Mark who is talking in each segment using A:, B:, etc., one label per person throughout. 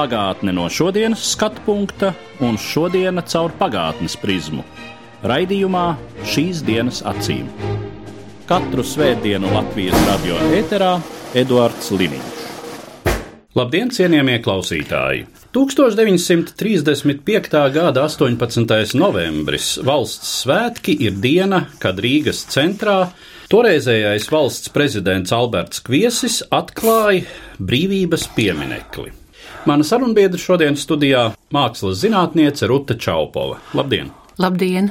A: Pagātne no šodienas skatu punkta un šodienas caur pagātnes prizmu. Raidījumā šīs dienas acīm. Katru svētdienu Latvijas radio eterā Eduards Liniņš. Labdien, cienījamie klausītāji! 1935. gada 18. novembris valsts svētki ir diena, kad Rīgas centrā toreizējais valsts prezidents Alberts Kviesis atklāja brīvības pieminekli. Mana sarunbiedra šodien studijā - mākslas zinātniece Ruta Čaupova. Labdien!
B: Labdien!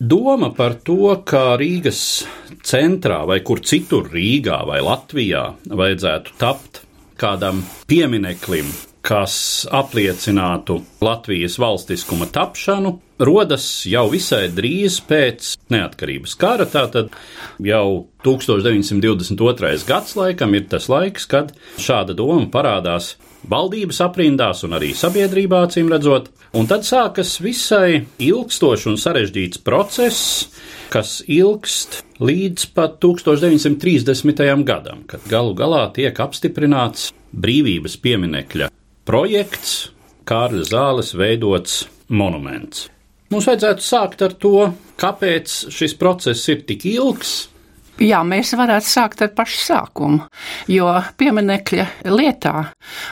A: Doma par to, ka Rīgas centrā vai kur citur Rīgā vai Latvijā vajadzētu tapt kādam piemineklim, kas apliecinātu Latvijas valstiskuma tapšanu, rodas jau visai drīz pēc neatkarības kara. Tātad jau 1922. gads laikam ir tas laiks, kad šāda doma parādās valdības aprindās un arī sabiedrībā, acīm redzot. Un tad sākas visai ilgstošs un sarežģīts process, kas ilgst līdz pat 1930. gadam, kad galu galā tiek apstiprināts brīvības pieminekļa projekts, Kārļa zāles veidots monuments. Mums vajadzētu sākt ar to, kāpēc šis process ir tik ilgs,
B: Jā, mēs varētu sākt ar pašu sākumu, jo pieminekļa lietā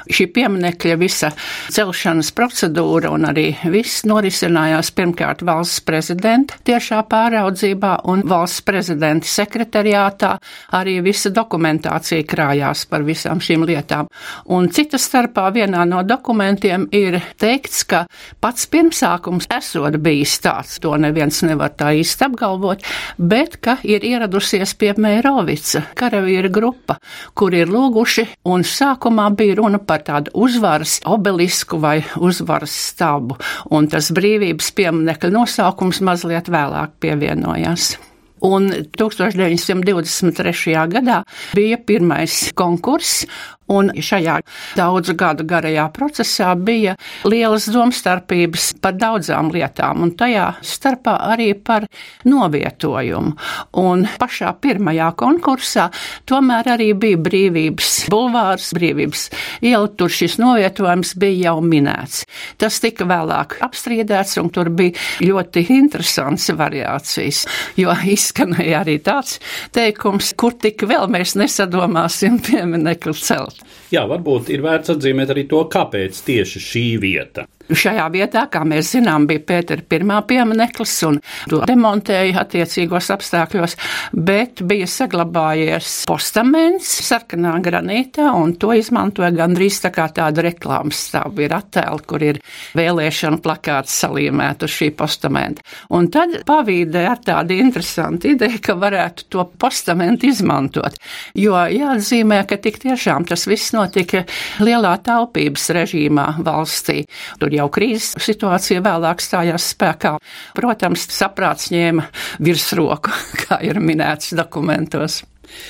B: šī pieminekļa visa celšanas procedūra un arī viss norisinājās pirmkārt valsts prezidenta tiešā pāraudzībā un valsts prezidenta sekretariātā arī visa dokumentācija krājās par visām šīm lietām. Un cita starpā vienā no dokumentiem ir teikts, ka pats pirmsākums esot bijis tāds, to neviens nevar tā īsti apgalvot, bet ka ir ieradusies pie Mērovica karavīra grupa, kur ir lūguši, un sākumā bija runa par tādu uzvaras obelisku vai uzvaras stabu, un tas brīvības pieminekļa nosaukums mazliet vēlāk pievienojās. Un 1923. gadā bija pirmais konkurss, Un šajā daudzu gadu garajā procesā bija lielas domstarpības par daudzām lietām, un tajā starpā arī par novietojumu. Un pašā pirmajā konkursā tomēr arī bija brīvības bulvārs, brīvības iela, tur šis novietojums bija jau minēts. Tas tika vēlāk apstrīdēts, un tur bija ļoti interesants variācijas, jo izskanēja arī tāds teikums, kur tik vēl mēs nesadomāsim pieminekli celt.
A: Jā, varbūt ir vērts atzīmēt arī to, kāpēc tieši šī vieta.
B: Šajā vietā, kā mēs zinām, bija Pētera pirmā piemineklis, un to demontēja attiecīgos apstākļos, bet bija saglabājies postaments sarkanā granītā, un to izmantoja gandrīz tā kā tādu reklāmas stāvu. Ir attēli, kur ir vēlēšana plakāts salīmēt uz šī postamenta. Un tad pavīdē ar tādu interesantu ideju, ka varētu to postamentu izmantot, jo jāatzīmē, ka tik tiešām tas viss notika lielā taupības režīmā valstī. Tur jau krīzes situācija vēlāk stājās spēkā. Protams, saprāts ņēma virsroku, kā ir minēts dokumentos.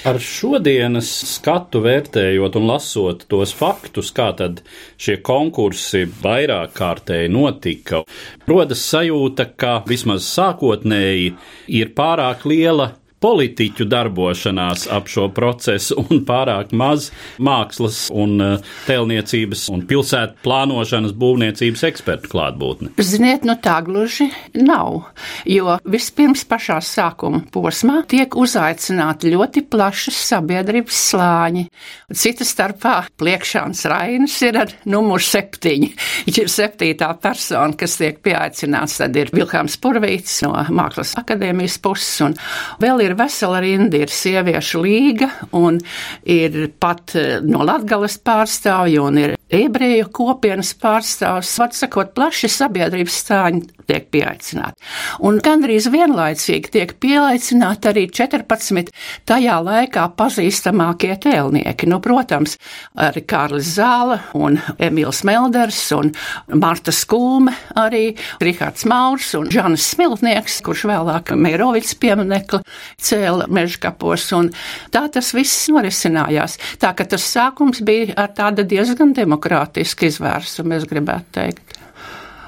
A: Ar šodienas skatu vērtējot un lasot tos faktus, kā tad šie konkursi vairāk kārtēji notika, rodas sajūta, ka vismaz sākotnēji ir pārāk liela politiķu darbošanās ap šo procesu un pārāk maz mākslas un uh, tēlniecības un pilsētu plānošanas būvniecības ekspertu klātbūtne.
B: Ziniet, nu tā gluži nav, jo vispirms pašā sākuma posmā tiek uzaicināti ļoti plašas sabiedrības slāņi. Cita starpā pliekšāns Rainis ir ar numuru septiņi. Viņš ir septītā persona, kas tiek pieaicināts. Tad ir Vilkāms Purvīts no Mākslas akadēmijas puses un vēl ir vesela rinda, ir sieviešu līga un ir pat no Latgales pārstāvji un ir ebreju kopienas pārstāvs, var sakot, plaši sabiedrības stāņi tiek pieaicināti. Un gandrīz vienlaicīgi tiek pieaicināti arī 14 tajā laikā pazīstamākie tēlnieki. Nu, protams, arī Kārlis Zāle un Emīls Melders un Marta Skulme, arī Rihards Maurs un Žanis Smiltnieks, kurš vēlāk Meirovics pieminekli cēla mežkapos. Un tā tas viss norisinājās. Tā ka tas sākums bija ar tāda diezgan demokrātiska izvērsumu, es gribētu teikt.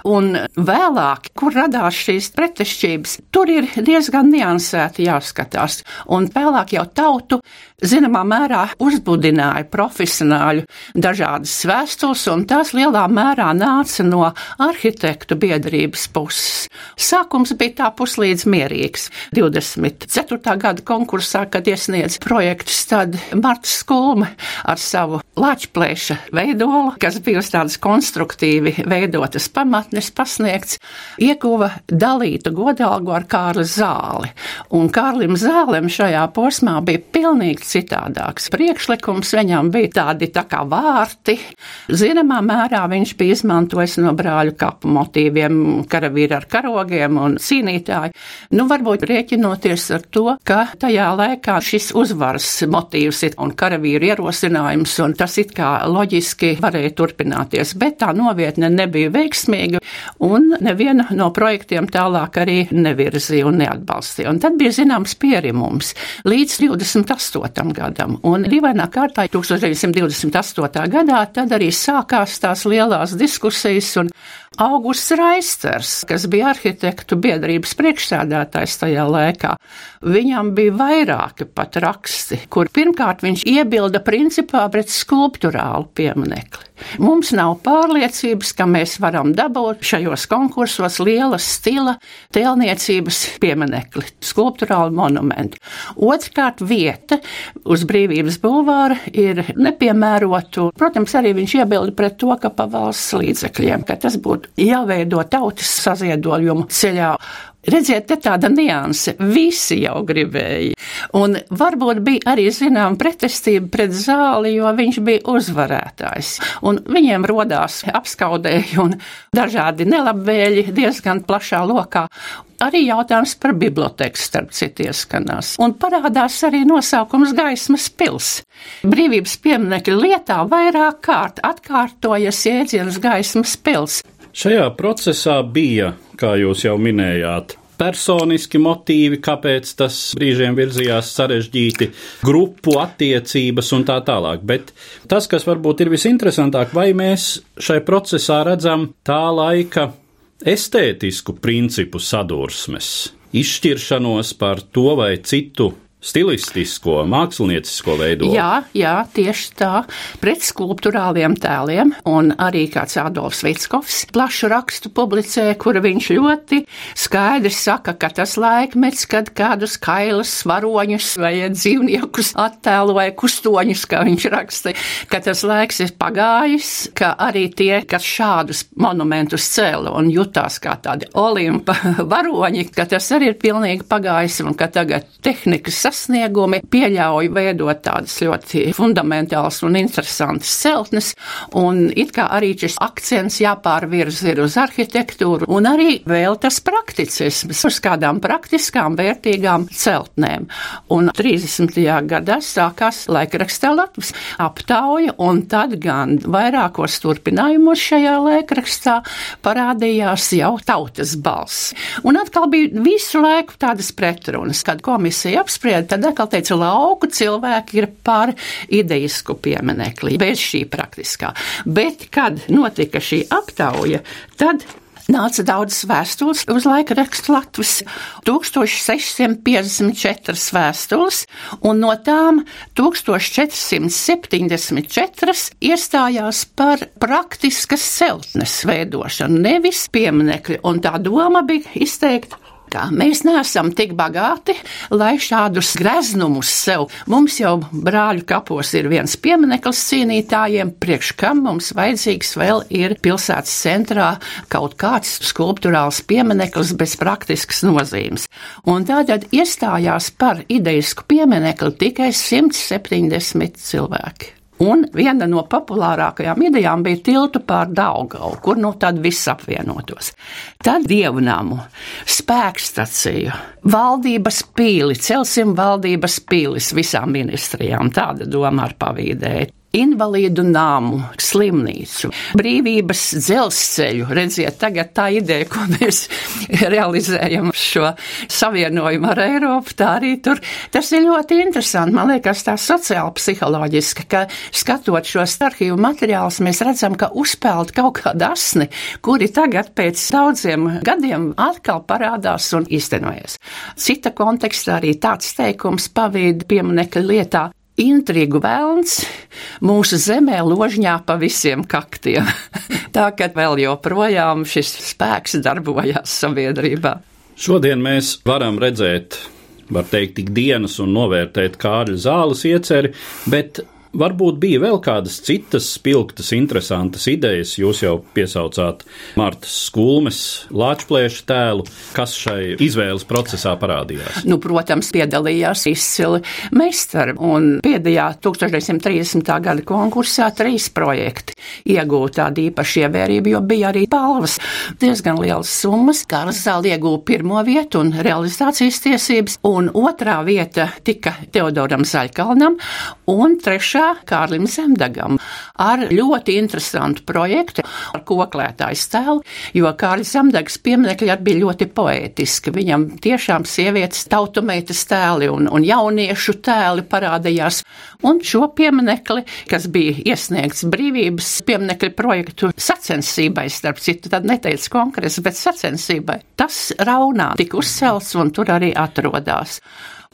B: Un vēlāk, kur radās šīs pretešķības, tur ir diezgan niansēti jāskatās. Un vēlāk jau tautu zināmā mērā uzbudināja profesionāļu dažādas vēstules, un tās lielā mērā nāca no arhitektu biedrības puses. Sākums bija tā puslīdz mierīgs. 24. gada konkursā, kad iesniedz projektus, tad Marta Skulme ar savu lačplēša veidolu, kas bija uz tādas konstruktīvi veidotas pamatnes pasniegts, ieguva dalītu godalgu ar Kārli Zāli. Un Kārlim Zālem šajā posmā bija pilnīgi citādāks. Priekšlikums viņam bija tādi tā kā vārti. Zināmā mērā viņš bija izmantojis no brāļu kapu motīviem, karavīri ar karogiem un cīnītāji. Nu, varbūt rēķinoties ar to, ka tajā laikā šis uzvaras motīvs ir un karavīru ierosinājums, un tas it kā loģiski varēja turpināties, bet tā novietne nebija veiksmīga, un neviena no projektiem tālāk arī nevirzīja un neatbalstīja. Un tad bija zināms pierimums līdz 28 gadam. Un dīvainā kārtā 1928. gadā tad arī sākās tās lielās diskusijas un Augusts Raisters, kas bija arhitektu biedrības priekšsēdētājs tajā laikā, viņam bija vairāki pat raksti, kur pirmkārt viņš iebilda principā pret skulptūrālu pieminekli. Mums nav pārliecības, ka mēs varam dabūt šajos konkursos liela stila tēlniecības pieminekli, skulptūrālu monumentu. Otrkārt, vieta uz brīvības bulvāra ir nepiemērotu. Protams, arī viņš iebilda pret to, ka pa valsts līdzekļiem, ka tas būtu jāveido tautas saziedojumu ceļā. Redziet, te tāda nianse. Visi jau gribēja. Un varbūt bija arī zinām pretestība pret zāli, jo viņš bija uzvarētājs. Un viņiem rodās apskaudēji un dažādi nelabvēļi diezgan plašā lokā. Arī jautājums par biblioteku starp citu ieskanās. Un parādās arī nosaukums gaismas pils. Brīvības pieminekļa lietā vairāk kārt atkārtojas jēdziens gaismas pils.
A: Šajā procesā bija, kā jūs jau minējāt, personiski motīvi, kāpēc tas brīžiem virzījās sarežģīti, grupu attiecības un tā tālāk. Bet tas, kas varbūt ir visinteresantāk, vai mēs šai procesā redzam tā laika estētisku principu sadursmes, izšķiršanos par to vai citu stilistisko, māksliniecisko veidu.
B: Jā, jā, tieši tā, pret skulptūrāliem tēliem, un arī kāds Adolfs Vitskovs plašu rakstu publicē, kur viņš ļoti skaidri saka, ka tas laikmets, kad kādus kailus, varoņus vai dzīvniekus attēloja kustoņus, kā viņš raksta, ka tas laiks ir pagājis, ka arī tie, kas šādus monumentus cēla un jutās kā tādi olimpa varoņi, ka tas arī ir pilnīgi pagājis un ka tagad tehnikas sasniegumi pieļauj veidot tādas ļoti fundamentālas un interesantas celtnes, un it kā arī šis akcents jāpārvirz ir uz arhitektūru, un arī vēl tas prakticisms uz kādām praktiskām, vērtīgām celtnēm. Un 30. gadā sākās laikrakstā Latvijas aptauja, un tad gan vairākos turpinājumos šajā laikrakstā parādījās jau tautas balss. Un atkal bija visu laiku tādas pretrunas, kad komisija apsprieda tad atkal teica, lauku cilvēki ir par ideisku pieminekli, bez šī praktiskā. Bet, kad notika šī aptauja, tad nāca daudzas vēstules uz laika rakstu Latvijas. 1654 vēstules, un no tām 1474 iestājās par praktiskas celtnes veidošanu, nevis pieminekļu, un tā doma bija izteikta kā mēs neesam tik bagāti, lai šādus greznumus sev. Mums jau brāļu kapos ir viens piemineklis cīnītājiem, priekš kam mums vajadzīgs vēl ir pilsētas centrā kaut kāds skulptūrāls piemineklis bez praktiskas nozīmes. Un tādēļ iestājās par ideisku pieminekli tikai 170 cilvēki. Un viena no populārākajām idejām bija tiltu pār Daugavu, kur nu tad viss apvienotos. Tad dievnamu, spēkstaciju, valdības pīli, celsim valdības pīlis visām ministrijām. Tāda doma ar pavīdēju invalīdu nāmu, slimnīcu, brīvības dzelzceļu. Redziet, tagad tā ideja, ko mēs realizējam šo savienojumu ar Eiropu, tā arī tur. Tas ir ļoti interesanti. Man liekas, tā sociāli psiholoģiski, ka skatot šos arhīvu materiālus, mēs redzam, ka uzpeld kaut kāda asni, kuri tagad pēc daudziem gadiem atkal parādās un iztenojas. Cita kontekstā arī tāds teikums pavīd pieminekļa lietā intrigu vēlns mūsu zemē ložņā pa visiem kaktiem. Tā kā vēl joprojām šis spēks darbojās sabiedrībā.
A: Šodien mēs varam redzēt, var teikt, ikdienas un novērtēt Kārļa zāles ieceri, bet Varbūt bija vēl kādas citas spilgtas, interesantas idejas. Jūs jau piesaucāt Martas Skulmes lāčplēša tēlu, kas šai izvēles procesā parādījās.
B: Nu, protams, piedalījās izcili meistari, un pēdējā 1930. gada konkursā trīs projekti iegūta tāda īpaša ievērība, jo bija arī palvas diezgan lielas summas. Kāras zāle ieguva pirmo vietu un realizācijas tiesības, un otrā vieta tika Teodoram Zaļkalnam, un trešā priekšā Kārlim Zemdagam ar ļoti interesantu projektu ar koklētāju stēlu, jo Kārlis Zemdags pieminekļi arī bija ļoti poētiski. Viņam tiešām sievietes tautumeitas tēli un, un jauniešu tēli parādījās. Un šo pieminekli, kas bija iesniegts brīvības pieminekļu projektu sacensībai, starp citu, tad neteica kongresa, bet sacensībai, tas raunā tika uzcelts un tur arī atrodās.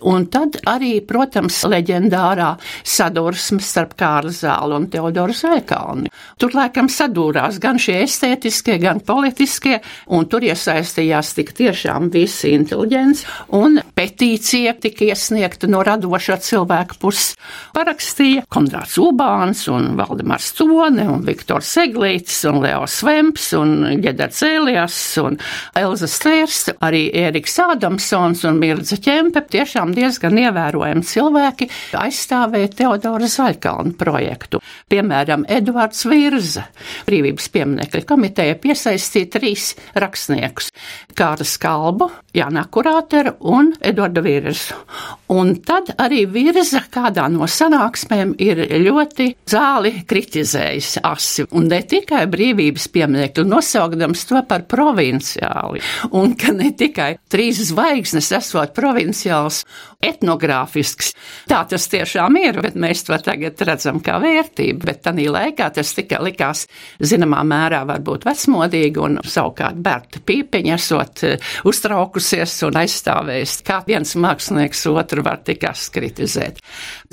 B: Un tad arī, protams, leģendārā sadursme starp Kārli Zālu un Teodoru Zaikalni. Tur laikam sadūrās gan šie estētiskie, gan politiskie, un tur iesaistījās tik tiešām visi inteliģents, un petīcija tika iesniegta no radošā cilvēka puses. Parakstīja Konrāds Ubāns un Valdemars Stone un Viktors Seglīts un Leos Vemps un Ģedars Elijas un Elza Stērsta, arī Ēriks Ādamsons un Mirdza Ķempe tiešām tiešām diezgan ievērojami cilvēki aizstāvēja Teodora Zaļkalna projektu. Piemēram, Eduards Virza, brīvības pieminekļa komiteja piesaistīja trīs rakstniekus - Kāra Skalbu, Jānā Kurāteru un Eduarda Virzu. Un tad arī Virza kādā no sanāksmēm ir ļoti zāli kritizējis asi, un ne tikai brīvības pieminekļu, nosaukdams to par provinciāli, un ka ne tikai trīs zvaigznes esot provinciāls, etnogrāfisks. Tā tas tiešām ir, bet mēs to tagad redzam kā vērtību. Bet tajā laikā tas tikai likās zināmā mērā varbūt vecmodīgi, un savukārt Berta Pīpiņa esot eh, uztraukusies un aizstāvējis, kā viens mākslinieks otru var tikai kritizēt.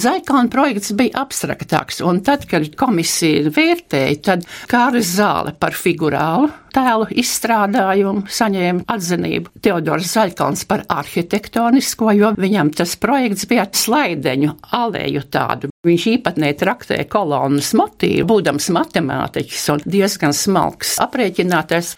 B: Zaikāna projekts bija abstraktāks, un tad, kad komisija vērtēja, tad Kāris Zāle par figurālu tēlu izstrādājumu saņēma atzinību Teodors Zaļkalns par arhitektonisko, jo viņam tas projekts bija slaideņu alēju tādu. Viņš īpatnēji traktēja kolonnas motīvu, būdams matemātiķis un diezgan smalks aprēķinātais.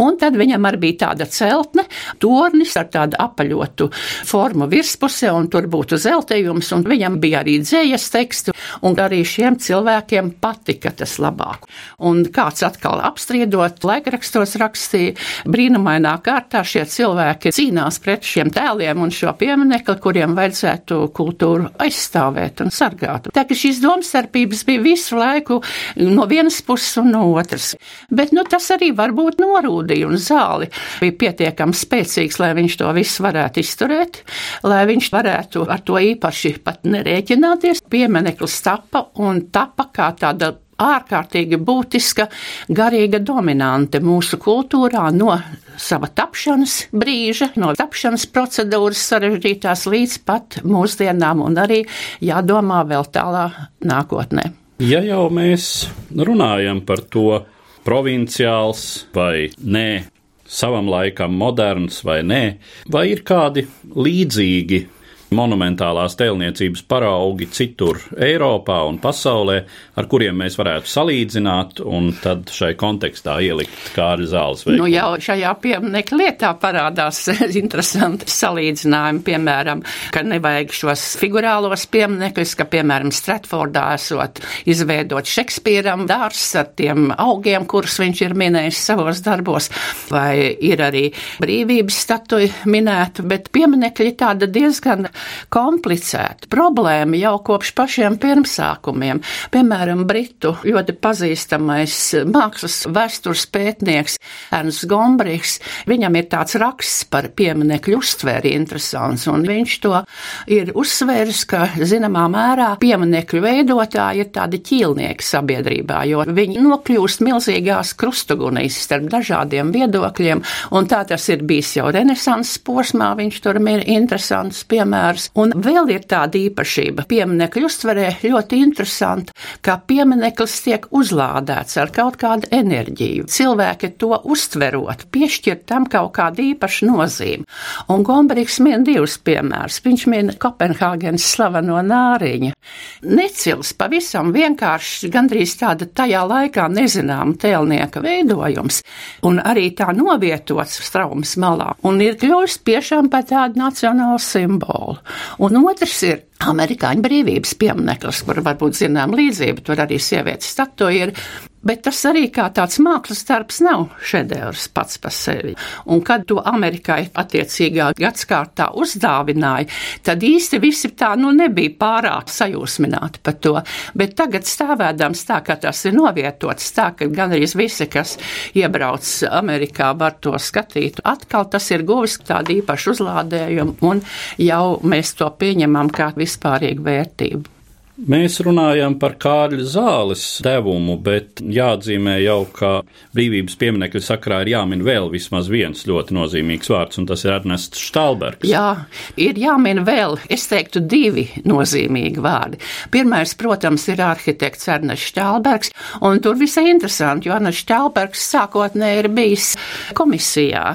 B: Un tad viņam arī bija tāda celtne, tornis ar tādu apaļotu formu virspusē, un tur būtu zeltējums, un viņam bija arī dzējas tekstu, un arī šiem cilvēkiem patika tas labāk. Un kāds atkal apstriedot, laikrakstos rakstīja, brīnumainā kārtā šie cilvēki cīnās pret šiem tēliem un šo pieminekli, kuriem vajadzētu kultūru aizstāvēt un sargāt. Tā ka šīs domstarpības bija visu laiku no vienas puses un no otras. Bet, nu, tas arī varbūt ūdeni un zāli bija pietiekami spēcīgs, lai viņš to visu varētu izturēt, lai viņš varētu ar to īpaši pat nerēķināties. Piemineklis tapa un tapa kā tāda ārkārtīgi būtiska garīga dominante mūsu kultūrā no sava tapšanas brīža, no tapšanas procedūras sarežģītās līdz pat mūsdienām, un arī jādomā vēl tālā nākotnē.
A: Ja jau mēs runājam par to, provinciāls vai nē, savam laikam moderns vai nē, vai ir kādi līdzīgi monumentālās tēlniecības paraugi citur Eiropā un pasaulē, ar kuriem mēs varētu salīdzināt un tad šai kontekstā ielikt Kārļa zāles veikumu?
B: Nu, jau šajā pieminiekta lietā parādās interesanti salīdzinājumi, piemēram, ka nevajag šos figurālos pieminekļus, ka, piemēram, Stratfordā esot izveidot Šekspīram dārs ar tiem augiem, kurus viņš ir minējis savos darbos, vai ir arī brīvības statuja minēta, bet pieminekļi tāda diezgan komplicēta problēma jau kopš pašiem pirmsākumiem. Piemēram, Britu ļoti pazīstamais mākslas vēstures pētnieks Ernsts Gombrichs, viņam ir tāds raksts par pieminekļu uztvēri interesants, un viņš to ir uzsvērs, ka zināmā mērā pieminekļu veidotāji ir tādi ķīlnieki sabiedrībā, jo viņi nokļūst milzīgās krustugunīs starp dažādiem viedokļiem, un tā tas ir bijis jau renesanses posmā, viņš tur ir interesants piemērs. Un vēl ir tāda īpašība pieminekļu uztverē ļoti interesanta, ka piemineklis tiek uzlādēts ar kaut kādu enerģiju. Cilvēki to uztverot, piešķir tam kaut kādu īpašu nozīmi. Un Gombriks min divus piemērus. Viņš min Kopenhāgenes slaveno nāriņu. Necils pavisam vienkārši gandrīz tāda tajā laikā nezināma tēlnieka veidojums, un arī tā novietots straumes malā, un ir kļuvis piešām par tādu nacionālu simbolu. Un otrs ir amerikāņu brīvības piemineklis, kur varbūt zinām līdzību, tur arī sievietes statuja ir. Bet tas arī kā tāds mākslas darbs nav šedevrs pats par sevi. Un kad to Amerikai attiecīgā gadskārtā uzdāvināja, tad īsti visi tā nu nebija pārāk sajūsmināti par to. Bet tagad stāvēdams tā, ka tas ir novietots tā, ka gan arī visi, kas iebrauc Amerikā, var to skatīt. Atkal tas ir guvis tādu īpašu uzlādējumu un jau mēs to pieņemam kā vispārīgu vērtību.
A: Mēs runājam par Kārļa zāles devumu, bet jāatzīmē jau, ka brīvības pieminiekļa sakrā ir jāmin vēl vismaz viens ļoti nozīmīgs vārds, un tas ir Ernests Štalbergs.
B: Jā, ir jāmin vēl, es teiktu, divi nozīmīgi vārdi. Pirmais, protams, ir arhitekts Ernests Štalbergs, un tur visai interesanti, jo Ernests Štalbergs sākotnēji ir bijis komisijā,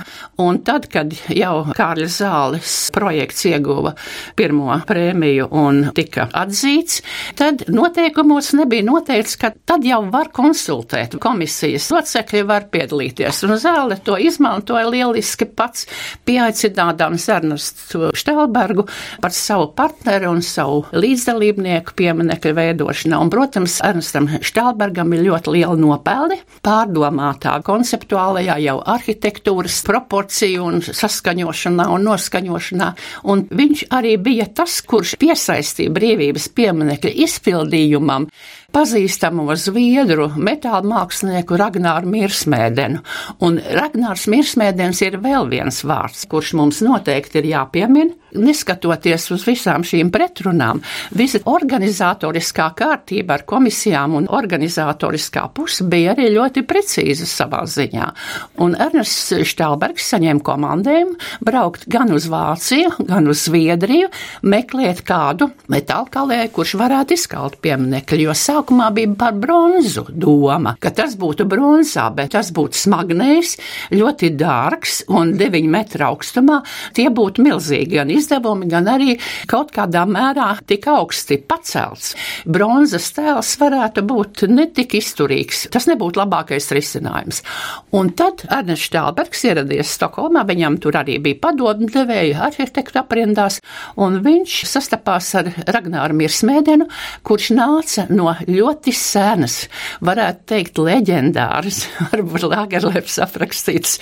B: un tad, kad jau Kārļa zāles projekts ieguva pirmo prēmiju un tika atzīts, tad noteikumos nebija noteikts, ka tad jau var konsultēt. Komisijas locekļi var piedalīties, un zāle to izmantoja lieliski pats, pieaicinādams Ernestu Štelbergu par savu partneri un savu līdzdalībnieku pieminekļu veidošanā. Un, protams, Ernestam Štelbergam ir ļoti liela nopelni pārdomātā konceptuālajā jau arhitektūras proporciju un saskaņošanā un noskaņošanā, un viņš arī bija tas, kurš piesaistīja brīvības pieminekļu līdzekļu izpildījumam pazīstamo zviedru metāla mākslinieku Ragnāru Mirsmēdenu. Un Ragnārs Mirsmēdens ir vēl viens vārds, kurš mums noteikti ir jāpiemina, neskatoties uz visām šīm pretrunām. Visa organizatoriskā kārtība ar komisijām un organizatoriskā puse bija arī ļoti precīza savā ziņā. Un Ernests Štālbergs saņēma komandējumu braukt gan uz Vāciju, gan uz Zviedriju, meklēt kādu metāla kalēju, kurš varētu izkalt pieminekļu, jo sākumā bija par bronzu doma, ka tas būtu bronzā, bet tas būtu smagnējs, ļoti dārgs un 9 metru augstumā. Tie būtu milzīgi gan izdevumi, gan arī kaut kādā mērā tik augsti pacelts. Bronzas tēls varētu būt netik izturīgs. Tas nebūtu labākais risinājums. Un tad Ernsts Štālbergs ieradies Stokholmā, viņam tur arī bija padomu devēja arhitektu aprindās, un viņš sastapās ar Ragnāru Mirsmēdenu, kurš nāca no ļoti senas, varētu teikt, leģendāras, varbūt Lagerlefs aprakstīts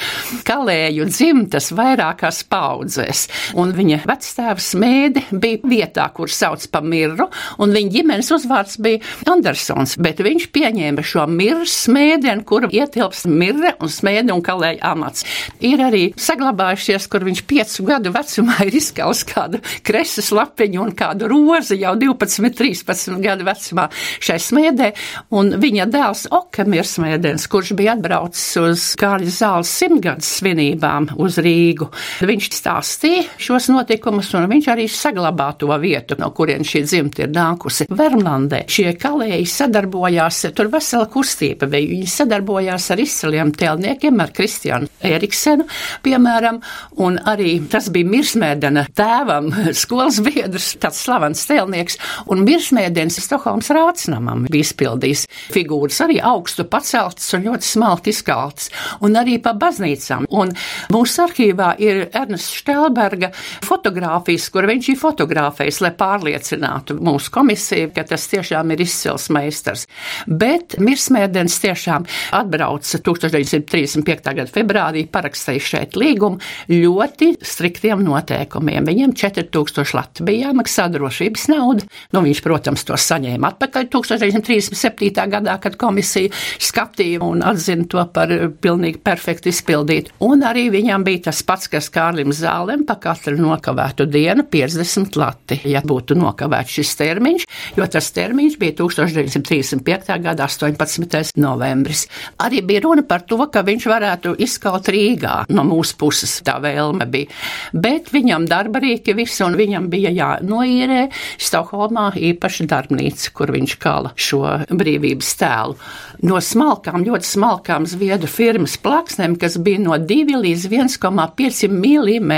B: kalēju dzimtas vairākās paudzēs. Un viņa vectēvs mēdi bija vietā, kur sauc pa mirru, un viņa ģimenes uzvārds bija Andersons, bet viņš pieņēma šo mirras smēdienu, kur ietilps mirre un smēdi un kalēja amats. Ir arī saglabājušies, kur viņš piecu gadu vecumā ir izkaus kādu kreses lapiņu un kādu rozi jau 12, 13 gadu vecumā šai smēdē, un viņa dēls Okamirs Smēdens, kurš bija atbraucis uz Kārļa zāles simtgadus svinībām uz Rīgu. Viņš stāstīja šos notikumus, un viņš arī saglabā to vietu, no kurien šī dzimta ir nākusi. Vermlandē šie kalēji sadarbojās, tur vesela kustība bija. Viņi sadarbojās ar izciliem tēlniekiem, ar Kristiānu Eriksenu, piemēram, un arī tas bija Mirsmēdena tēvam, skolas biedrs, tāds slavens tēlnieks, un Mirsmēdens Stokholmas rācnamam bija izpildījis figūras arī augstu paceltas un ļoti smalki izkaltas, un arī pa baznīcām. Un mūsu arhīvā ir Ernests Štelberga fotogrāfijas, kur viņš ir fotografējis, lai pārliecinātu mūsu komisiju, ka tas tiešām ir izcils meistars. Bet Mirsmēdens tiešām atbrauca 1935. gada februārī, parakstīja šeit līgumu ļoti striktiem noteikumiem. Viņiem 4000 lati bija jāmaksā drošības nauda. Nu, viņš, protams, to saņēma atpakaļ 1937. gadā, kad komisija skatīja un atzina to par pilnīgi perfekti izpildītu. Un arī viņam bija tas pats, kas Kārlim Zālēm pa katru nokavētu dienu 50 lati, ja būtu nokavēts šis termiņš, jo tas termiņš bija 1935. gada 18. novembris. Arī bija runa par to, ka viņš varētu izkaut Rīgā no mūsu puses tā vēlme bija. Bet viņam darba rīki visi, un viņam bija jānoīrē Stokholmā īpaša darbnīca, kur viņš kala šo brīvības tēlu. No smalkām, ļoti smalkām zviedru firmas plaksnēm, kas bija no 2 līdz 1,5 mm.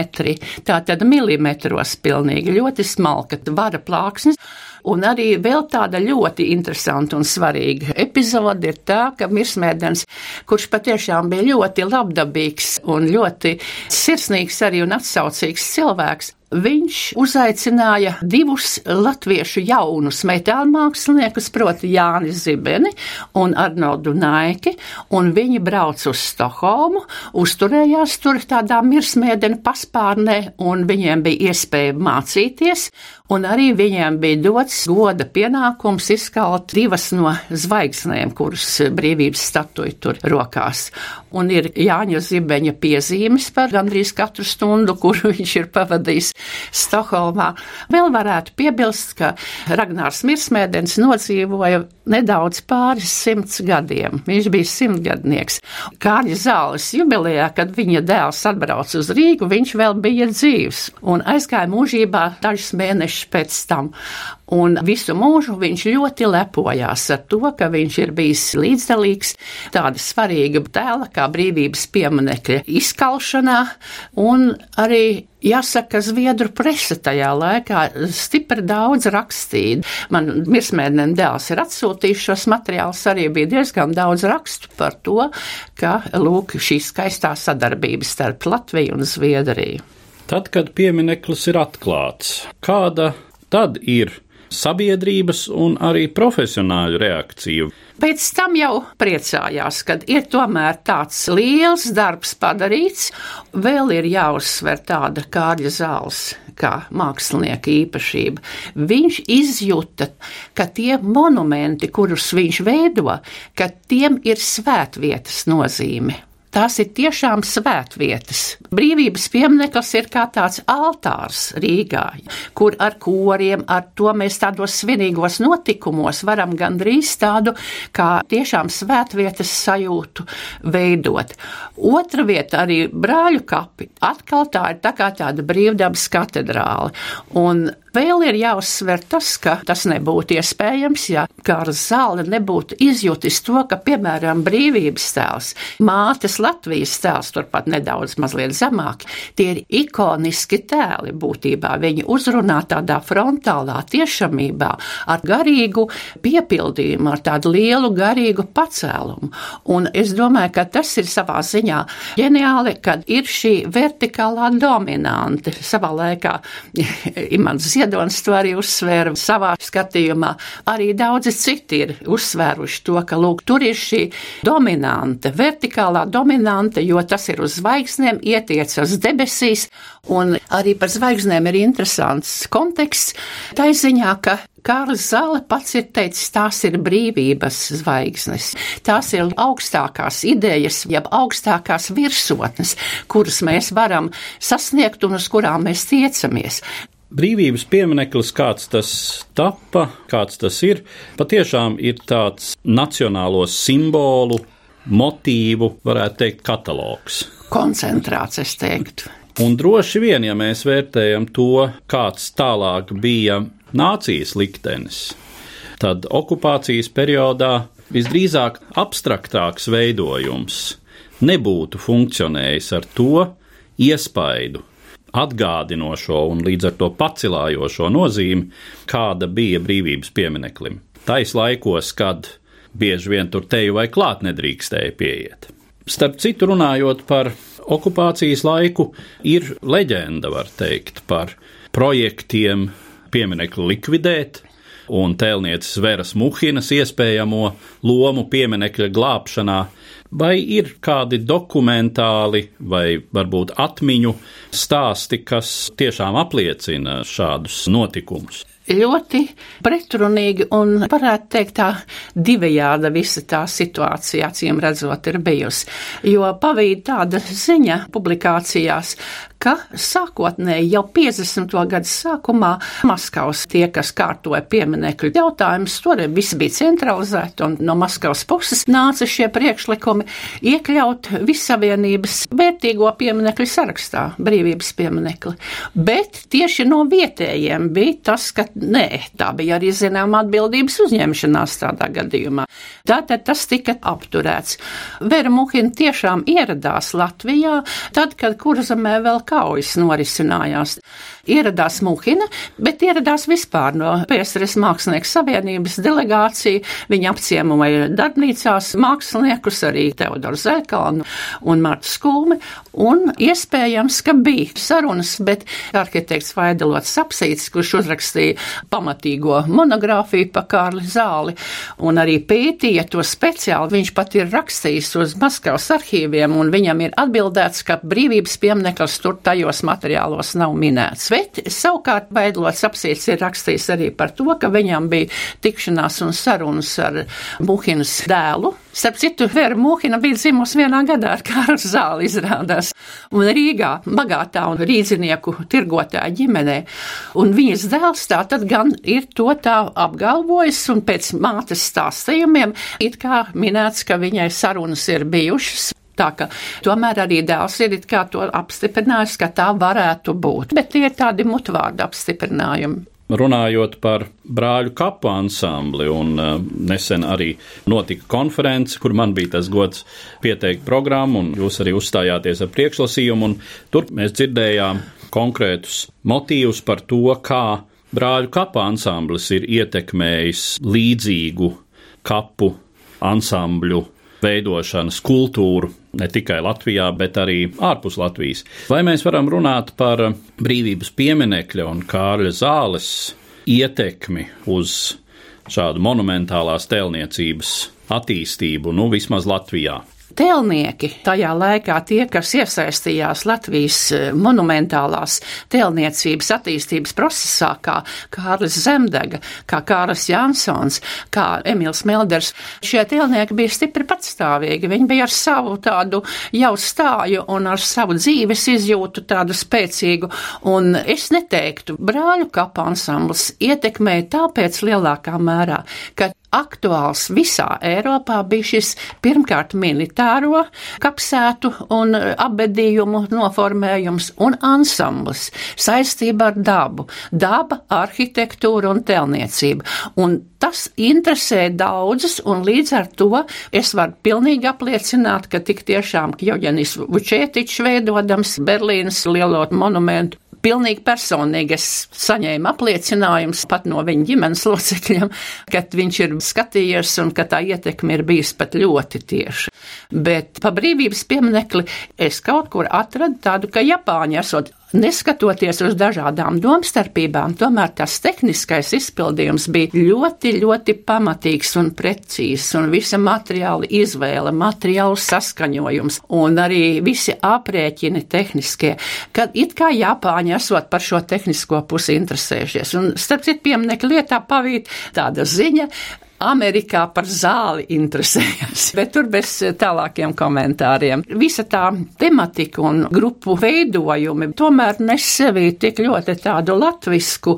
B: Tātad milimetros pilnīgi ļoti smalka vara plāksnes. Un arī vēl tāda ļoti interesanta un svarīga epizode ir tā, ka Mirsmēdens, kurš patiešām bija ļoti labdabīgs un ļoti sirsnīgs arī un atsaucīgs cilvēks, viņš uzaicināja divus latviešu jaunus metāla māksliniekus, proti Jāni Zibeni un Arnoldu Naiki, un viņi brauc uz Stokholmu, uzturējās tur tādā mirsmēdena paspārnē, un viņiem bija iespēja mācīties, un arī viņiem bija dots goda pienākums izkalt divas no zvaigznēm, kuras brīvības statuja tur rokās. Un ir Jāņa Zibeņa piezīmes par gandrīz katru stundu, kuru viņš ir pavadījis Stokholmā. Vēl varētu piebilst, ka Ragnārs Mirsmēdens nodzīvoja nedaudz pāris simts gadiem. Viņš bija simtgadnieks. Kārļa zāles jubilejā, kad viņa dēls atbrauca uz Rīgu, viņš vēl bija dzīvs un aizgāja mūžībā dažus mēnešus pēc tam. Un visu mūžu viņš ļoti lepojās ar to, ka viņš ir bijis līdzdalīgs tāda svarīga tēla kā brīvības pieminekļa izkalšanā un arī Jāsaka, Zviedru presa tajā laikā stipri daudz rakstīja. Man mirsmēdienas dēls ir atsūtījis šos materiālus, arī bija diezgan daudz rakstu par to, ka, lūk, šī skaistā sadarbība starp Latviju un Zviedriju.
A: Tad, kad piemineklis ir atklāts, kāda tad ir sabiedrības un arī profesionāļu reakciju.
B: Pēc tam jau priecājās, ka ir tomēr tāds liels darbs padarīts. Vēl ir jāuzsver tāda Kārļa zāles kā mākslinieka īpašība. Viņš izjuta, ka tie monumenti, kurus viņš veido, ka tiem ir svētvietas nozīme. Tās ir tiešām svētvietas. Brīvības piemineklis ir kā tāds altārs Rīgā, kur ar koriem, ar to mēs tādos svinīgos notikumos varam gandrīz tādu kā tiešām svētvietas sajūtu veidot. Otra vieta arī brāļu kapi. Atkal tā ir tā kā tāda brīvdabas katedrāle. Un Vēl ir jāuzsver tas, ka tas nebūtu iespējams, ja Kārs Zāle nebūtu izjutis to, ka, piemēram, brīvības tēls, mātes Latvijas tēls, turpat nedaudz mazliet zemāk, tie ir ikoniski tēli būtībā. Viņi uzrunā tādā frontālā tiešamībā ar garīgu piepildījumu, ar tādu lielu garīgu pacēlumu. Un es domāju, ka tas ir savā ziņā ģeniāli, kad ir šī vertikālā dominante. Savā laikā Imants Ziedonis to arī uzsvēra savā skatījumā. Arī daudzi citi ir uzsvēruši to, ka lūk, tur ir šī dominante, vertikālā dominante, jo tas ir uz zvaigznēm, ietiecas debesīs, un arī par zvaigznēm ir interesants konteksts. Tā ziņā, ka Kārlis Zāle pats ir teicis, tās ir brīvības zvaigznes. Tās ir augstākās idejas, jeb augstākās virsotnes, kuras mēs varam sasniegt un uz kurām mēs tiecamies.
A: Brīvības piemineklis, kāds tas tappa, kāds tas ir, patiešām ir tāds nacionālo simbolu, motīvu, varētu teikt, katalogs.
B: Koncentrāts, es teiktu.
A: Un droši vien, ja mēs vērtējam to, kāds tālāk bija nācijas liktenis, tad okupācijas periodā visdrīzāk abstraktāks veidojums nebūtu funkcionējis ar to iespaidu, atgādinošo un līdz ar to pacilājošo nozīmi, kāda bija brīvības piemineklim. Tais laikos, kad bieži vien tur teju vai klāt nedrīkstēja pieiet. Starp citu, runājot par okupācijas laiku, ir leģenda, var teikt, par projektiem pieminekli likvidēt, un tēlnieces Veras Muhinas iespējamo lomu pieminekļa glābšanā, vai ir kādi dokumentāli vai varbūt atmiņu stāsti, kas tiešām apliecina šādus notikumus?
B: ļoti pretrunīgi un, varētu teikt, tā divējāda visa tā situācija, acīm redzot, ir bijusi. Jo pavīd tāda ziņa publikācijās, ka sākotnēji jau 50. gadu sākumā Maskavas tie, kas kārtoja pieminekļu jautājumus, tur viss bija centralizēti un no Maskavas puses nāca šie priekšlikumi iekļaut vissavienības vērtīgo pieminekļu sarakstā, brīvības pieminekli. Bet tieši no vietējiem bija tas, ka nē, tā bija arī zināma atbildības uzņemšanās tādā gadījumā. Tātad tas tika apturēts. Vera Muhina tiešām ieradās Latvijā, tad, kad Kurzemē vēl kaujas norisinājās. Ieradās Muhina, bet ieradās vispār no PSRS Mākslinieku savienības delegācija. Viņa apciemoja darbnīcās māksliniekus, arī Teodoru Zēkalnu un Martu Skulmi, un iespējams, ka bija sarunas, bet arhitekts Vaidelots Sapsīts, kurš uzrakstīja pamatīgo monogrāfiju pa Kārli Zāli un arī pētīja to speciāli, viņš pat ir rakstījis uz Maskavas arhīviem, un viņam ir atbildēts, ka brīvības piemineklis tur tajos materiālos nav minēts. Bet savukārt Vaidlots apsīts ir rakstījis arī par to, ka viņam bija tikšanās un sarunas ar Muhinas dēlu. Starp citu, Vera Muhina bija dzimusi vienā gadā ar Kārlu Zāli izrādās. Un Rīgā bagātā un rīdzinieku tirgotāja ģimenē. Un viņas dēls tā tad gan ir to tā apgalvojis un pēc mātes stāstījumiem it kā minēts, ka viņai sarunas ir bijušas Tā ka tomēr arī dēls ir to apstiprinājis, ka tā varētu būt. Bet tie ir tādi mutvārdu apstiprinājumi.
A: Runājot par brāļu kapu ansambli, un uh, nesen arī notika konference, kur man bija tas gods pieteikt programmu, un jūs arī uzstājāties ar priekšlasījumu, un tur mēs dzirdējām konkrētus motīvus par to, kā brāļu kapu ansamblis ir ietekmējis līdzīgu kapu ansambļu veidošanas kultūru ne tikai Latvijā, bet arī ārpus Latvijas. Vai mēs varam runāt par brīvības pieminekļa un Kārļa zāles ietekmi uz šādu monumentālās tēlniecības attīstību, nu vismaz Latvijā?
B: Tēlnieki tajā laikā tie, kas iesaistījās Latvijas eh, monumentālās tēlniecības attīstības procesā, kā Kārlis Zemdega, kā Kārlis Jansons, kā Emils Melders, šie tēlnieki bija stipri patstāvīgi. Viņi bija ar savu tādu jau stāju un ar savu dzīves izjūtu tādu spēcīgu, un es neteiktu, brāļu kapa ansambls ietekmēja tāpēc lielākā mērā, ka aktuāls visā Eiropā bija šis pirmkārt militāro kapsētu un apbedījumu noformējums un ansamblis saistība ar dabu, daba, arhitektūra un telniecība. Un tas interesē daudzus, un līdz ar to es varu pilnīgi apliecināt, ka tik tiešām Joģenis Vučētičs veidodams Berlīnas lielo monumentu pilnīgi personīgi es saņēmu apliecinājumus pat no viņa ģimenes locekļiem, ka viņš ir skatījies un ka tā ietekme ir bijusi pat ļoti tieša. Bet pa brīvības pieminekli es kaut kur atradu tādu, ka Japāņi esot Neskatoties uz dažādām domstarpībām, tomēr tas tehniskais izpildījums bija ļoti, ļoti pamatīgs un precīzs, un visa materiāla izvēle, materiālu saskaņojums un arī visi aprēķini tehniskie, kad it kā Japāņi esot par šo tehnisko pusi interesējušies. Un starp citu pieminekļu lietā pavīt tāda ziņa, Amerikā par zāli interesējas, bet tur bez tālākiem komentāriem. Visa tā tematika un grupu veidojumi tomēr nes sevī tik ļoti tādu latvisku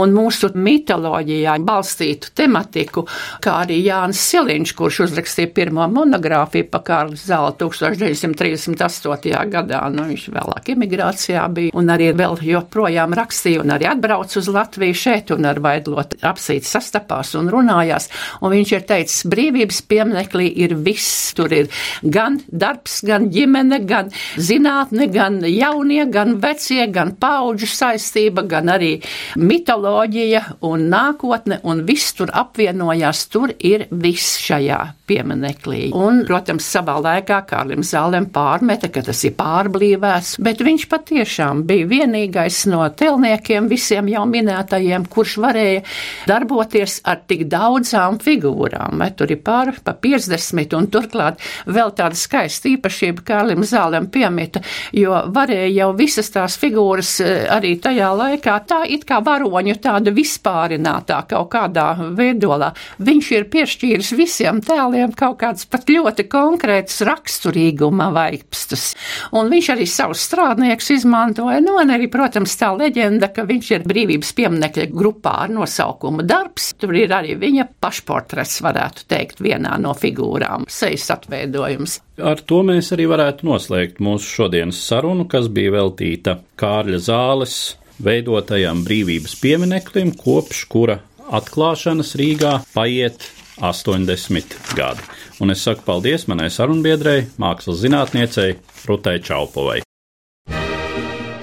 B: un mūsu mitoloģijā balstītu tematiku, kā arī Jānis Siliņš, kurš uzrakstīja pirmo monogrāfiju pa Kārli Zāli 1938. gadā. Nu, viņš vēlāk emigrācijā bija un arī vēl joprojām rakstīja un arī atbrauc uz Latviju šeit un ar Vaidlot apsīt sastapās un runājās. Un viņš ir teicis, brīvības pieminekļī ir viss. Tur ir gan darbs, gan ģimene, gan zinātne, gan jaunie, gan vecie, gan paudžu saistība, gan arī mitoloģija un nākotne, un viss tur apvienojās. Tur ir viss šajā pieminekļī. Un, protams, savā laikā Kārlim Zālēm pārmeta, ka tas ir pārblīvēts, bet viņš patiešām bija vienīgais no telniekiem visiem jau minētajiem, kurš varēja darboties ar tik daudzām figūrām. Vai tur ir pār pa 50, un turklāt vēl tāda skaista īpašība Kārlim Zālēm piemita, jo varēja jau visas tās figūras eh, arī tajā laikā tā it kā varoņu tāda vispārinātā kaut kādā veidolā. Viņš ir piešķīris visiem tēliem kaut kāds pat ļoti konkrēts raksturīguma vaipstus. Un viņš arī savus strādniekus izmantoja, nu, un arī, protams, tā leģenda, ka viņš ir brīvības pieminekļa grupā ar nosaukumu darbs. Tur ir arī viņa pašportrets, varētu teikt, vienā no figūrām, sejas atveidojums.
A: Ar to mēs arī varētu noslēgt mūsu šodienas sarunu, kas bija veltīta Kārļa zāles veidotajam brīvības piemineklim, kopš kura atklāšanas Rīgā paiet 80 gadi. Un es saku paldies manai sarunbiedrei, mākslas zinātniecei Rutai Čaupovai.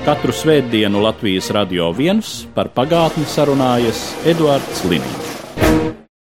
A: Katru svētdienu Latvijas radio viens par pagātni sarunājas Eduards Liniņš.